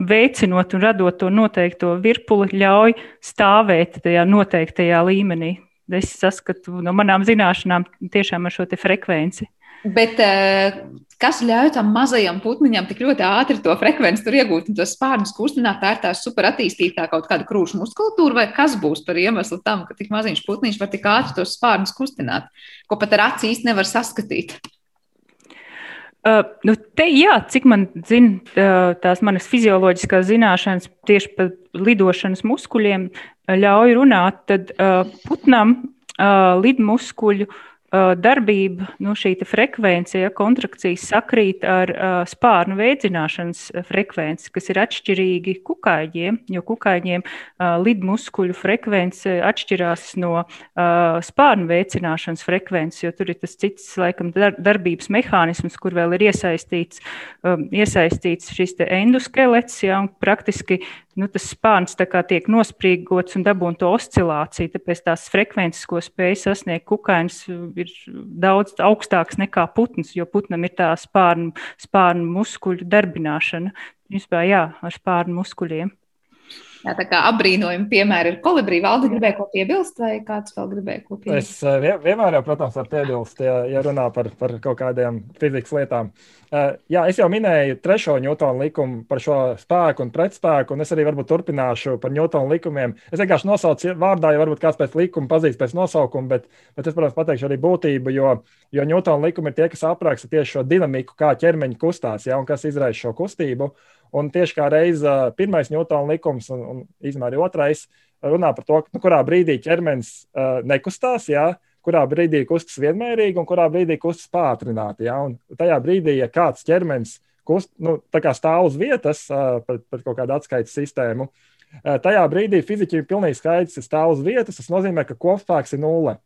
veicinot un radot to noteikto virpuli, ļauj stāvēt tajā noteiktajā līmenī. Es saskatu no manām zināšanām tiešām ar šo frekvenci. Bet eh, kas ļauj tam mazajam putniņam tik ļoti ātri to frekvenci tur iegūt un tos spārnus kustināt? Tā ir tā super attīstītā kaut kāda krūšu muskultūra, vai kas būs par iemeslu tam, ka tik maziņš putniņš var tik ātri tos spārnus kustināt, ko pat ar acīs nevar saskatīt? Uh, nu te, jā, cik man zina, uh, tās manas fizioloģiskās zināšanas tieši par lidošanas muskuļiem ļauj runāt, tad uh, putnam uh, lidmuskuļu uh, darbība, nu, šī frekvence, ja kontrakcijas sakrīt ar spārnu veicināšanas frekvenci, kas ir atšķirīgi kukaiņiem, jo kukaiņiem lidmuskuļu frekvence atšķirās no spārnu veicināšanas frekvences, jo tur ir tas cits, laikam, darbības mehānisms, kur vēl ir iesaistīts, iesaistīts šis endoskelets, ja, un praktiski nu, tas spārns tiek nosprīgots un dabūna to oscilāciju. Tāpēc tās frekvences, ko spēj sasniegt kukainis, ir daudz augstākas nekā putns, jo putnam ir tā spārnu, spārnu muskuļu darbināšana. Vispār, jā, ar spārnu muskuļiem. Jā, tā kā apbrīnojumi piemēri ir kolibrī. Valdi gribēja ko piebilst, vai kāds vēl gribēja ko piebilst? Es eh, vienmēr, jau, protams, varu piebilst, ja, ja runā par, par kaut kādiem fizikas lietām. Uh, jā, es jau minēju trešo Newtonu likumu par šo spēku un pretspēku, un es arī varbūt turpināšu par Newtonu likumiem. Es vienkārši nosaucu vārdā, ja varbūt kāds pēc likuma pazīst pēc nosaukuma, bet, bet es, protams, pateikšu arī būtību, jo, jo Newtonu likumi ir tie, kas apraksta tieši šo dinamiku, kā ķermeņi kustās, ja, un kas izraisa šo kustību. Un tieši kā reizē pirmais Newtona likums un, un arī otrais runā par to, nu, kurā brīdī ķermenis uh, nekustās, jā, kurā brīdī kustas vienmērīgi un kurā brīdī kustas pātrināti. Jā, un tajā brīdī, ja kāds ķermenis kust, nu, stāv uz vietas uh, pret, pret kaut kādu atskaites sistēmu, uh, tajā brīdī fiziķi ir pilnīgi skaidrs, ka stāv uz vietas. Tas nozīmē, ka kopspēks ir nulle.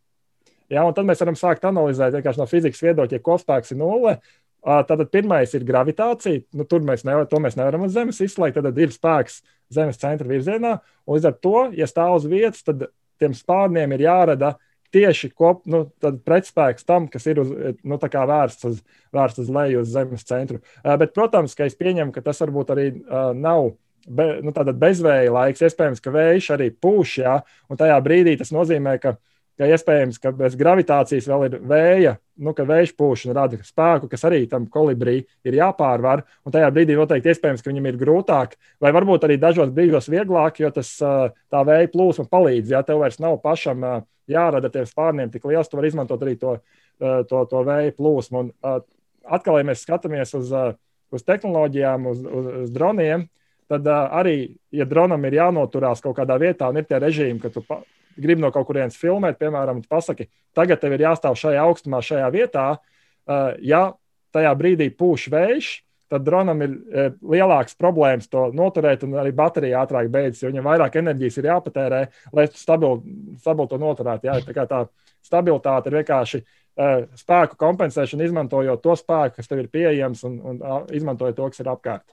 Ja, tad mēs varam sākt analizēt no fizikas viedokļa, ja kopspēks ir nulle, Tātad pirmais ir gravitācija. Nu, tur mēs, nevar, mēs nevaram uz Zemes izslēgt. Tad ir spēks Zemes centra virzienā. Un līdz ar to, ja stāv uz vietas, tad tiem spārniem ir jārada tieši kop, nu, pretspēks tam, kas ir uz, nu, vērsts, uz, vērsts uz leju, uz Zemes centru. Bet, protams, ka es pieņemu, ka tas varbūt arī uh, nav. Be, nu, bezvēja laiks, iespējams, ka vējš arī pūš, jā, un tajā brīdī tas nozīmē, ka ka iespējams, ka bez gravitācijas vēl ir vēja, nu, ka vējš pūš un rada spēku, kas arī tam kolibrī ir jāpārvar. Un tajā brīdī noteikti iespējams, ka viņam ir grūtāk, vai varbūt arī dažos brīžos vieglāk, jo tas, tā vēja plūsma palīdz. Ja tev vairs nav pašam jārada tiem spārniem tik liels, tu vari izmantot arī to, to, to vēja plūsmu. Un, atkal, ja mēs skatāmies uz, uz tehnoloģijām, uz, uz, uz droniem, tad arī, ja dronam ir jānoturās kaut kādā vietā un ir tie režīmi, ka tu gribi no kaut kurienes filmēt, piemēram, pasaki, tagad tev ir jāstāv šajā augstumā, šajā vietā. Ja tajā brīdī pūš vējš, tad dronam ir lielāks problēmas to noturēt, un arī baterija ātrāk beidzas, jo viņam vairāk enerģijas ir jāpatērē, lai stabilu, stabilu to noturētu. Jā, tā, tā stabilitāte ir vienkārši spēku kompensēšana, izmantojot to spēku, kas tev ir pieejams, un, un izmantojot to, kas ir apkārt.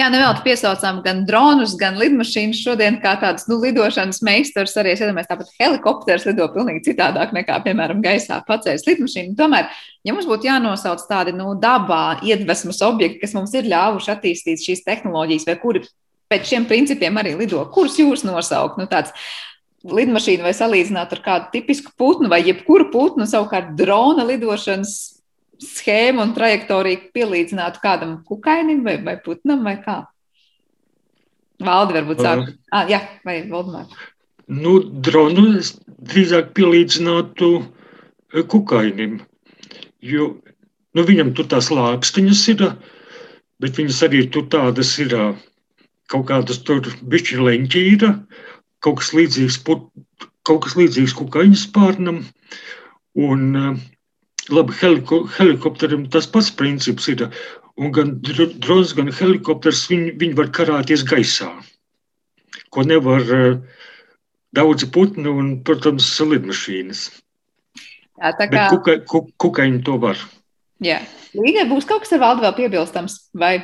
Jā, nevelti piesaucām gan dronus, gan lidmašīnas šodien kā tādas nu, lidošanas meistars. Arī es iedomājos, tāpat helikopters lido pavisam citādāk nekā, piemēram, gaisā pacēlis lidmašīna. Tomēr, ja mums būtu jānosauc tādi nu, dabā iedvesmas objekti, kas mums ir ļāvuši attīstīt šīs tehnoloģijas, vai kuri pēc šiem principiem arī lido, kurus jūs nosaukt? Nu, tāds, Lidmašīna vai salīdzināt ar kādu tipisku putnu vai jebkuru putnu, savukārt drona lidošanas schēmu un trajektoriju pielīdzinātu kādam kukainim vai, vai putnam vai kā? Valdi varbūt sāk. Uh, ah, jā, vai Valdemār? Nu, dronu es drīzāk pielīdzinātu kukainim, jo nu, viņam tur tās lāpstiņas ir, bet viņas arī tur tādas ir, kaut kādas tur bišķi leņķi ir, kaut kas līdzīgs, put, kaut kas līdzīgs kukaiņas pārnam, un uh, labi, heliko, helikopteram tas pats princips ir. Un gan drons, gan helikopters viņi, viņi var karāties gaisā, ko nevar uh, daudzi putni un, protams, lidmašīnas. Jā, tā kā kuka, kuk, kukaiņi to var. Jā, Līgai būs kaut kas ar valdu vēl piebilstams, vai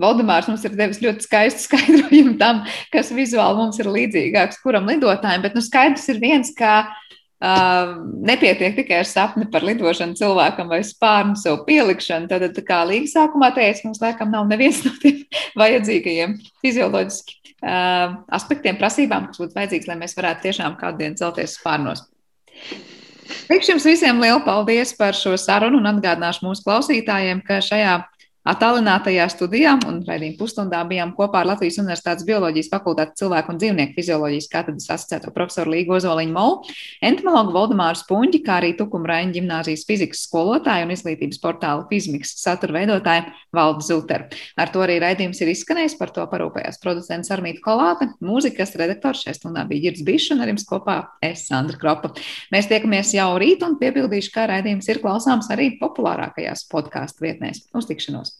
Valdemārs mums ir devis ļoti skaistu skaidrojumu tam, kas vizuāli mums ir līdzīgāks kuram lidotājiem, bet nu skaidrs ir viens, ka Uh, nepietiek tikai ar sapni par lidošanu cilvēkam vai spārnu sev pielikšanu. Tad, tā kā līga sākumā teica, mums laikam nav neviens no tiem vajadzīgajiem fizioloģiski uh, aspektiem, prasībām, kas būtu vajadzīgs, lai mēs varētu tiešām kādu dienu celties spārnos. Teikšu jums visiem lielu paldies par šo sarunu un atgādināšu mūsu klausītājiem, ka šajā Attālinātajā studijā un raidījuma pusstundā bijām kopā ar Latvijas Universitātes bioloģijas fakultātes cilvēku un dzīvnieku fizioloģijas katedras asociēto profesoru Līgu Ozoliņu Molu, entomologu Valdemāru Spunģi, kā arī Tukuma Raņa ģimnāzijas fizikas skolotāju un izglītības portāla Fizmiks satura veidotāju Valdu Zuteru. Ar to arī raidījums ir izskanējis, par to parūpējās producents Armīta Kolāte, mūzikas redaktors šajā stundā bija Girds Bišs un ar jums kopā es, Sandra Kropa. Mēs tiekamies jau rīt un piebildīšu, ka raidījums ir klausāms arī populārākajās podkāstu vietnēs. Uz tikšanos!